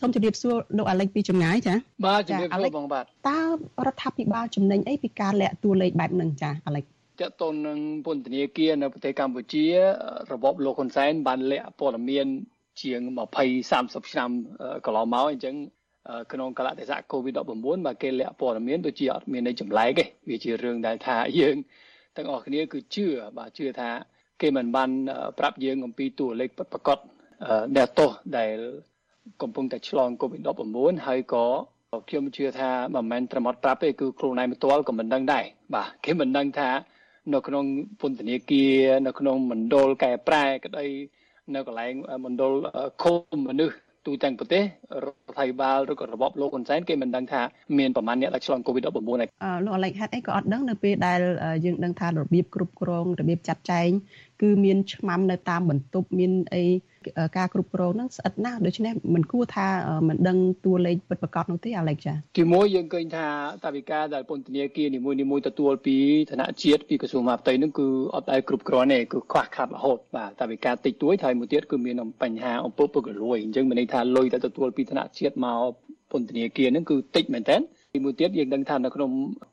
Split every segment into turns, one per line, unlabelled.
សូមជម្រាបសួរលោកអាលិចពីចម្ងាយចា
បាទជម្រាបសួរបងបាទ
តើរដ្ឋាភិបាលចំណេញអីពីការលាក់តួលេខបែបហ្នឹងចាអាលិច
តកតននឹងពន្ធនាគារនៅប្រទេសកម្ពុជា របបលោកហ៊ុនសែនបានលាក់ព័ត៌មាន ជាង20 30ឆ្នាំកន្លងមកអញ្ចឹងក្នុងកលៈទេសៈ COVID-19 បាទគេលាក់ព័ត៌មានដូចជាអត់មានន័យចម្លែកទេវាជារឿងដែលថាយើងទាំងអស់គ្នាគឺជឿបាទជឿថា គេមិនបានប្រាប់យើងអំពីតួលេខពិតប្រាកដដែលទោសដែល កំពុងតែឆ្លង COVID-19 ហើយក៏ខ្ញុំជឿថាមិនមែនត្រឹមអត់ប្រាប់ទេគឺខ្លួនឯងផ្ទាល់ក៏មិនដឹងដែរបាទគេមិនដឹងថា នៅក្នុងពន្ធនាគារនៅក្នុងមណ្ឌលកែប្រែក្តីនៅកន្លែងមណ្ឌលឃុំមនុស្សទូទាំងប្រទេសរដ្ឋាភិបាលឬក៏របបលោកហ៊ុនសែនគេមិនដឹងថាមានប្រមាណអ្នកដែលឆ្លង COVID-19
ឯលោកអាឡិចហេតុអីក៏អត់ដឹងនៅពេលដែលយើងដឹងថារបៀបគ្រប់គ្រងរបៀបចាត់ចែង គឺមានឆ្មាំនៅតាមបន្ទប់មានអីការគ្រប់គ្រងហ្នឹងស្អិតណាស់ដូច្នេះមិនគួរថាមិនដឹងតួលេខពិតប្រាកដនោះទេអាឡិចចា
ទីមួយយើងឃើញថាតាវិការដែលពន្ធនាគារនីមួយៗទទួលពីឋានៈជាតិពីក្រសួងមហាផ្ទៃហ្នឹងគឺអត់ដែលគ្រប់គ្រាន់ទេគឺខ្វះខាតរហូតបាទតាវិការតិចតួចហើយមួយទៀតគឺមានបញ្ហាអំពើពុករលួយអញ្ចឹងមានន័យថាលុយដែលទទួលពីឋានៈជាតិមកពន្ធនាគារហ្នឹងគឺតិចមែនតើទីមួយទៀតយើងដឹងថានៅក្នុង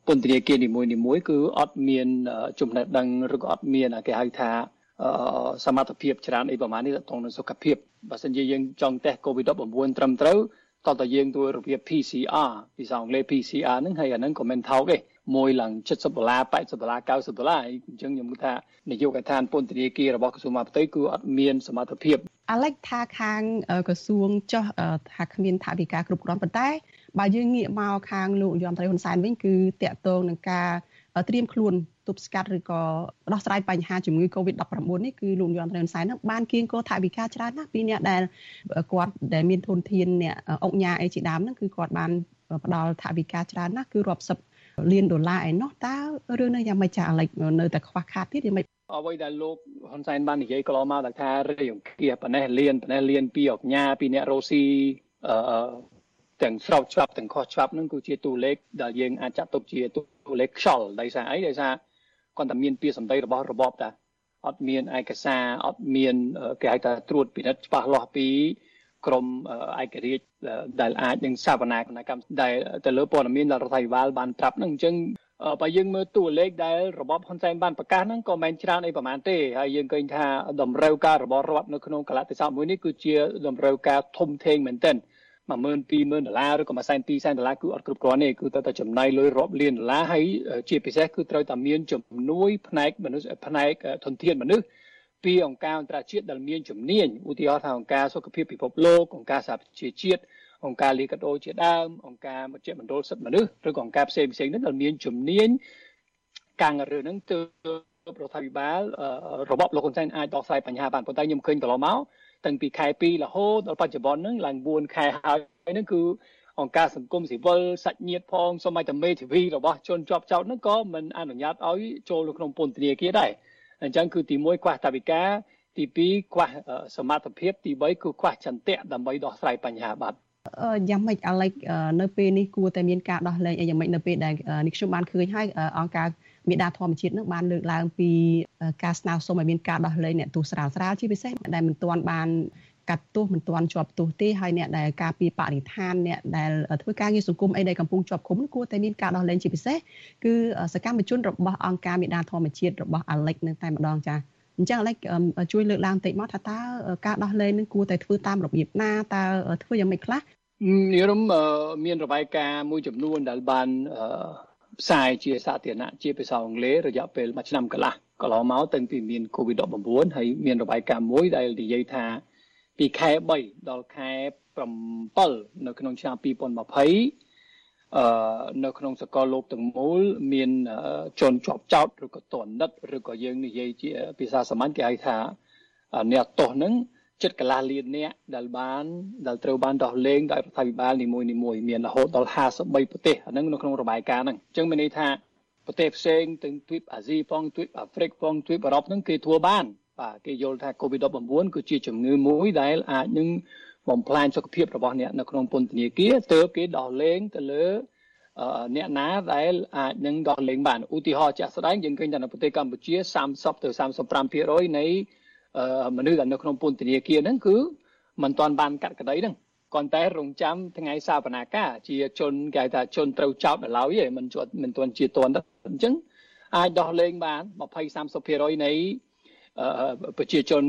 ពន្ធនាគារនីមួយៗគឺអត់មានចំណេះដឹងឬក៏អត់មានគេហៅថា សមត្ថភាពច្រើនអីប្រហែលនេះទៅនឹងសុខភាពបើសិនជាយើងចង់តេស្ត COVID-19 ត្រឹមត្រូវតោះតែយើងធ្វើរបៀប PCR ភាសាអង់គ្លេស PCR ហ្នឹងហើយអាហ្នឹងក៏មិនថោកទេមួយឡើង70ដុល្លារ80ដុល្លារ90ដុល្លារអញ្ចឹងខ្ញុំគិតថានាយកដ្ឋានពន្ធនាគាររបស់ក្រសួងមហាផ្ទៃគឺអត់មានសមត្ថភាព
អាឡិចថាខាងក្រសួងចោះថាគ្មានថាវិការគ្រប់គ្រាន់ប៉ុន្តែបើយើងងាកមកខាងលោកយមត្រីហ៊ុនសែនវិញគឺតាក់ទងនឹងការ ត្រៀមខ្លួនទប់ស្កាត់ឬក៏ដោះស្រាយបញ្ហាជំងឺ Covid-19 នេះគឺលោកយមត្រៃហ៊ុនសែននឹងបានគៀងគោថវិកាច្រើនណាស់ពីអ្នកដែលគាត់ដែលមានធនធានអ្នកអង្គញាអីជាដើមហ្នឹងគឺគាត់បានផ្ដល់ថវិកាច្រើនណាស់គឺរាប់សិបលានដុល្លារឯណោះតើរឿងនេះយ៉ាងម៉េចចាអាឡិចនៅតែខ្វះខាតទៀតយ៉ាងម៉េច
អ្វីដែលលោកហ៊ុនសែនបាននិយាយកន្លងមកថារាយអង្គាប៉ុណ្ណេះលានប៉ុណ្ណេះលានពីអង្គញាពីអ្នករ៉ូស៊ីអឺ ទាំងស្របច្បាប់ទាំងខុសច្បាប់នឹងគឺជាតួលេខដែលយើងអាចចាត់ទុកជាតួលេខខ្យល់ដោយសារអីដោយសារគាត់តែមានពាក្យសម្ដីរបស់របបតាអត់មានឯកសារអត់មានគេហៅថាត្រួតពិនិត្យច្បាស់លាស់ពីក្រមឯករាជ្យដែលអាចនឹងសវនាគណៈកម្មដែលទៅលើព័ត៌មានដែលរដ្ឋាភិបាលបានប្រាប់ហ្នឹងអញ្ចឹងបើយើងមើលតួលេខដែលរបបហ៊ុនសែនបានប្រកាសហ្នឹងក៏មិនច្រើនអីប្រហែលទេហើយយើងឃើញថាតម្រូវការរបស់រដ្ឋនៅក្នុងកលៈទេសៈមួយនេះគឺជាតម្រូវការធំធេងមែនទែន 10000 20000ដុល្លារឬក៏1សែន2សែនដុល្លារគឺអត់គ្រប់គ្រាន់ទេគឺទៅតែចំណាយលុយរាប់លានដុល្លារហើយជាពិសេសគឺត្រូវតែមានជំនួយផ្នែកមនុស្សផ្នែកធនធានមនុស្សពីអង្គការអន្តរជាតិដែលមានជំនាញឧទាហរណ៍ថាអង្គការសុខភាពពិភពលោកអង្គការសហប្រជាជាតិអង្គការលីកាដូជាដើមអង្គការមជ្ឈមណ្ឌលសិទ្ធិមនុស្សឬក៏អង្គការផ្សេងផ្សេងហ្នឹងដែលមានជំនាញកាំងរឿងហ្នឹងទៅរដ្ឋាភិបាលរបបលោកហ៊ុនសែនអាចដោះស្រាយបញ្ហាបានប៉ុន្តែខ្ញុំឃើញកន្លងមក តាំងពីខែ2រហូតដល់បច្ចុប្បន្នហ្នឹងឡើង4ខែហើយហ្នឹងគឺអង្គការសង្គមស៊ីវិលសាច់ញាតិផងសូម្បីតែមេធាវីរបស់ជនជាប់ចោតហ្នឹងក៏មិនអនុញ្ញាតឲ្យចូលនៅក្នុងពន្ធនាគារដែរអញ្ចឹងគឺទី1ខ្វះតាវិការទី2ខ្វះសមត្ថភាពទី3គឺខ្វះចន្ទៈដើម្បីដោះស្រាយបញ្ហាបាទ
យ៉ាងម៉េចអាឡិចនៅពេលនេះគួរតែមានការដោះលែងអីយ៉ាងម៉េចនៅពេលដែលនេះខ្ញុំបានឃើញហើយអង្គការមេដាធម្មជាតិនឹងបានលើកឡើងពីការស្នើសុំឲ្យមានការដោះលែងអ្នកទោសស្រាលស្រាលជាពិសេសដែលមិនទាន់បានកាត់ទោសមិនទាន់ជាប់ទោសទេហើយអ្នកដែលការពីបរិស្ថានអ្នកដែលធ្វើការងារសង្គមអីដែលកំពុងជាប់ឃុំគួរតែមានការដោះលែងជាពិសេសគឺសកម្មជនរបស់អង្គការមេដាធម្មជាតិរបស់អាឡិចនឹងតែម្ដងចា៎ អញ្ចឹងអាឡិចជួយលើកឡើងតិចមកថាតើការដោះលែងនឹងគួរតែធ្វើតាមរបៀបណាតើធ្វើយ៉ាងម៉េចខ្លះ
និរមមានរបាយការណ៍មួយចំនួនដែលបានផ្សាយជាសាធារណៈជាភាសាអង់គ្លេសរយៈពេល1ឆ្នាំកន្លះកន្លងមកតាំងពីមាន COVID-19 ហើយមានរបាយការណ៍មួយដែលនិយាយថាពីខែ3ដល់ខែ7នៅក្នុងឆ្នាំ2020 អឺនៅក្នុងសកលលោកទាំងមូល មានជនជាប់ចោតឬក៏ទណ្ឌិតឬក៏យើងនិយាយជាភាសាសាមញ្ញគេហៅថាអ្នកទោសហ្នឹងចិត្តកន្លះលានអ្នកដែលបានដែលត្រូវបានដោះលែងដោយរដ្ឋាភិបាលនីមួយនីមួយមានរហូតដល់53ប្រទេសអាហ្នឹងនៅក្នុងរបាយការណ៍ហ្នឹងអញ្ចឹងមានន័យថាប្រទេសផ្សេងទាំងទ្វីបអាស៊ីផងទ្វីបអាហ្វ្រិកផងទ្វីបអឺរ៉ុបហ្នឹងគេធ្វើបានបាទគេយល់ថា COVID-19 គឺជាជំងឺមួយដែលអាចនឹង បំផ្លាញសុខភាពរបស់អ្នកនៅក្នុងពន្ធនាគារទើបគេដោះលែងទៅលើអ្នកណាដែលអាចនឹងដោះលែងបានឧទាហរណ៍ជាក់ស្ដែងយើងឃើញថានៅប្រទេសកម្ពុជា30ទៅ35%នៃមនុស្សដែលនៅក្នុងពន្ធនាគារហ្នឹងគឺមិនទាន់បានកាត់ក្តីហ្នឹងគ្រាន់តែរងចាំថ្ងៃសាបនាការជាជនគេថាជនត្រូវចោទដល់ឡើយឯងមិនជាប់មិនទាន់ជាតន់អញ្ចឹងអាចដោះលែងបាន20 30%នៃ ប្រជាជន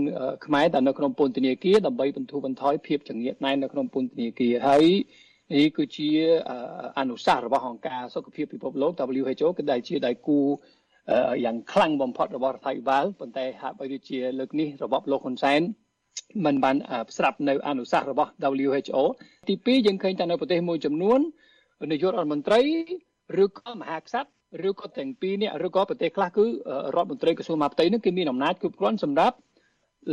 ខ្មែរដែលនៅក្នុងពន្ធនាគារដើម្បីបន្ធូរបន្ថយភាពចង្អៀតណែននៅក្នុងពន្ធនាគារហើយនេះគឺជាអនុសាសន៍របស់អង្គការសុខភាពពិភពលោក WHO គឺដែលជាដៃគូយ៉ាងខ្លាំងបំផុតរបស់រដ្ឋាភិបាលប៉ុន្តែហាក់បីដូចជាលើកនេះរបបលោកហ៊ុនសែនមិនបានស្រាប់នៅអនុសាសន៍របស់ WHO ទី2យើងឃើញថានៅប្រទេសមួយចំនួននាយករដ្ឋមន្ត្រីឬក៏មហាក្សត្រ ឬក៏ទាំងពីរនេះឬក៏ប្រទេសខ្លះគឺរដ្ឋមន្ត្រីក្រសួងមហាផ្ទៃនឹងគឺមានអំណាចគ្រប់គ្រាន់សម្រាប់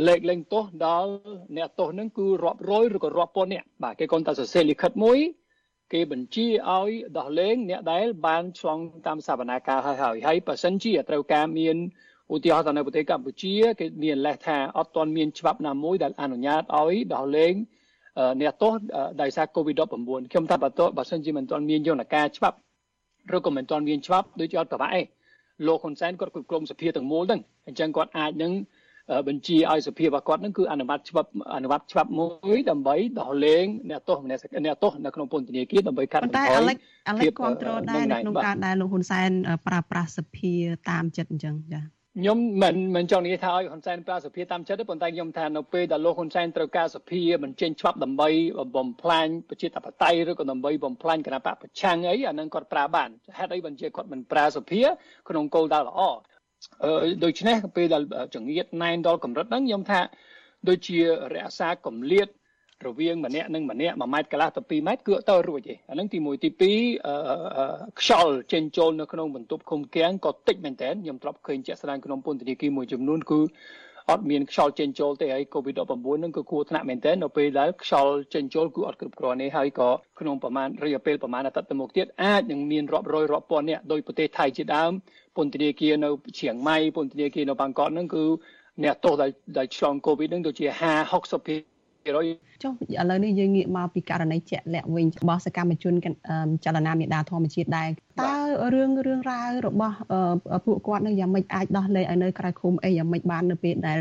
លេខលែងទោសដល់អ្នកទោសនឹងគឺរាប់រយឬក៏រាប់ពាន់អ្នកបាទគេគាត់តែសរសេរលិខិតមួយ គេបញ្ជាឲ្យដោះលែងអ្នកដែលបានឆ្លងតាមសវនាការហើយហើយហើយបើសិនជាត្រូវការមានឧទាហរណ៍ទៅនៅប្រទេសកម្ពុជាគេមានលេសថាអត់ទាន់មានច្បាប់ណាមួយដែលអនុញ្ញាតឲ្យដោះលែងអ្នកទោសដោយសារ COVID-19 ខ្ញុំថាបើតបើសិនជាមិនទាន់មានយន្តការច្បាប់ ឬក៏មិនទាន់មានច្បាប់ដូចជាអត់ប្រវាក់ឯងលោកហ៊ុនសែនគាត់គ្រប់គ្រងសភាទាំងមូលហ្នឹងអញ្ចឹងគាត់អាចនឹងបញ្ជាឲ្យសភារបស់គាត់នឹងគឺអនុម័តច្បាប់អនុម័តច្បាប់មួយដើម្បីដោះលែងអ្នកទោសម្នាក់អ្នកទោសនៅក្នុងពន្ធនាគារដើម្បីកាត់បន្ថយ
តែអាឡិចអាឡិចគ្រប់គ្រងដែរនៅក្នុងការដែលលោកហ៊ុនសែនប្រើប្រាស់សភាតាមចិត្តអញ្ចឹងចា៎
ខ្ញុំមិនមិនចង់និយាយថាឲ្យហ៊ុនសែនប្រើសភាតាមចិត្តទេប៉ុន្តែខ្ញុំថានៅពេលដែលលោកហ៊ុនសែនត្រូវការសភាបញ្ចេញច្បាប់ដើម្បីបំផ្លាញប្រជាធិបតេយ្យឬក៏ដើម្បីបំផ្លាញគណៈបកប្រឆាំងអីអានឹងគាត់ប្រើបានហេតុអីបញ្ជាគាត់មិនប្រើសភាក្នុងគោលដៅល្អដូច្នេះពេលដែលចង្អៀតណែនដល់កម្រិតហ្នឹងខ្ញុំថាដូចជារក្សាកម្លៀត រវាងម្នាក់និងម្នាក់1ម៉ែត្រកន្លះទៅ2ម៉ែត្រគឺអត់ទៅរួចទេអាហ្នឹងទី1ទី2ខ្យល់ចេញចូលនៅក្នុងបន្ទប់ឃុំគាំងក៏តិចមែនតើខ្ញុំធ្លាប់ឃើញជាក់ស្ដែងក្នុងពន្ធនាគារមួយចំនួនគឺអត់មានខ្យល់ចេញចូលទេហើយ COVID-19 ហ្នឹងគឺគួរថ្នាក់មែនទែននៅពេលដែលខ្យល់ចេញចូលគឺអត់គ្រប់គ្រាន់ទេហើយក៏ក្នុងប្រមាណរយៈពេលប្រមាណអាទិត្យទៅមុខទៀតអាចនឹងមានរាប់រយរាប់ពាន់នាក់ដោយប្រទេសថៃជាដើមពន្ធនាគារនៅឈៀងម៉ៃពន្ធនាគារនៅបាងកកហ្នឹងគឺអ្នកទោសដែលដែលឆ្លង COVID ហ្នឹងដូចជា50 60%
ចុះឥឡូវនេះយើងងាកមកពីករណីជាក់លាក់វិញរបស់សកម្មជនចលនាមេដាធម្មជាតិដែរតើរឿងរឿងរ៉ាវរបស់ពួកគាត់នឹងយ៉ាងម៉េចអាចដោះលែងឲ្យនៅក្រៅឃុំអីយ៉ាងម៉េចបាននៅពេលដែល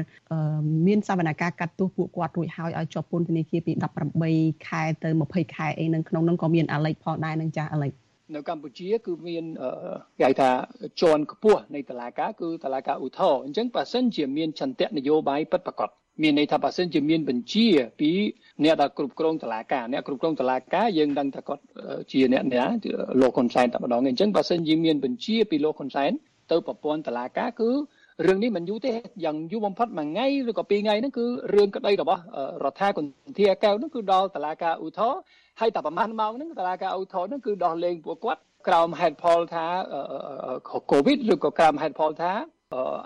មានសវនកម្មកាត់ទោសពួកគាត់រួចហើយឲ្យជាប់ពន្ធនាគារពី18ខែទៅ20ខែអីនឹងក្នុងនោះក៏មានអាលិចផងដែរនឹងចាស់អាលិច
នៅកម្ពុជាគឺមានគេហៅថាជាន់ខ្ពស់នៃតឡាការគឺតឡាការឧទ្ធរអញ្ចឹងបើសិនជាមានចន្ទៈនយោបាយពិតប្រាកដ មានន័យថាបើសិនជាមានបញ្ជាពីអ្នកដែលគ្រប់គ្រងតឡាការអ្នកគ្រប់គ្រងតឡាការយើងដឹងថាគាត់ជាអ្នកណាលោកហ៊ុនសែនតែម្ដងអញ្ចឹងបើសិនជាមានបញ្ជាពីលោកហ៊ុនសែនទៅប្រព័ន្ធតឡាការគឺរឿងនេះមិនយូរទេយ៉ាងយូរបំផុតមួយថ្ងៃឬក៏ពីរថ្ងៃហ្នឹងគឺរឿងក្តីរបស់រដ្ឋាភិបាលគន្ធាកែវហ្នឹងគឺដល់តឡាការឧទ្ធរហើយតែប្រហែលម៉ោងហ្នឹងតឡាការឧទ្ធរហ្នឹងគឺដោះលែងពួកគាត់ក្រោមហេតុផលថាកូវីដឬក៏ក្រោមហេតុផលថា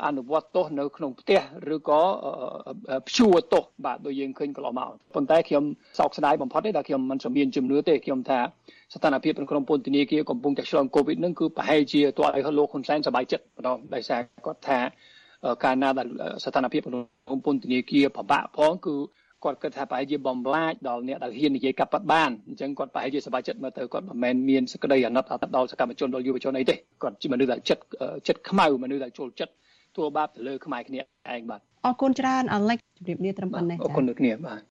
អនុវត្តទោសនៅក្នុងផ្ទះឬក៏ព្យួរទោសបាទដូចយើងឃើញកន្លងមកប៉ុន្តែខ្ញុំសោកស្ដាយបំផុតទេដែលខ្ញុំមិនសមមានជំនឿទេខ្ញុំថាស្ថានភាពនៅក្នុងពន្ធនាគារកំពុងតែឆ្លងកូវីដនឹងគឺប្រហែលជាទាល់ឲ្យលោកហ៊ុនសែនសប្បាយចិត្តម្ដងដោយសារគាត់ថាកាលណាដែលស្ថានភាពក្នុងពន្ធនាគារពិបាកផងគឺ គាត់គិតថាប្រហែលជាបំឡាចដល់អ្នកដែលហ៊ាននិយាយកាប់ប៉ាត់បានអញ្ចឹងគាត់ប្រហែលជាសប្បាយចិត្តមើលទៅគាត់មិនមែនមានសក្តីអាណិតដល់សកម្មជនដល់យុវជនអីទេគាត់ជាមនុស្សដែលចិត្តចិត្តខ្មៅមនុស្សដែលចូលចិត្តធ្វើបាបទៅលើខ្មែរគ្នាឯងបាទ
អរគុណច្រើនអាឡិចជម្រាបលាត្រឹមប៉ុណ្ណេះ
អរគុណដូចគ្នាបាទ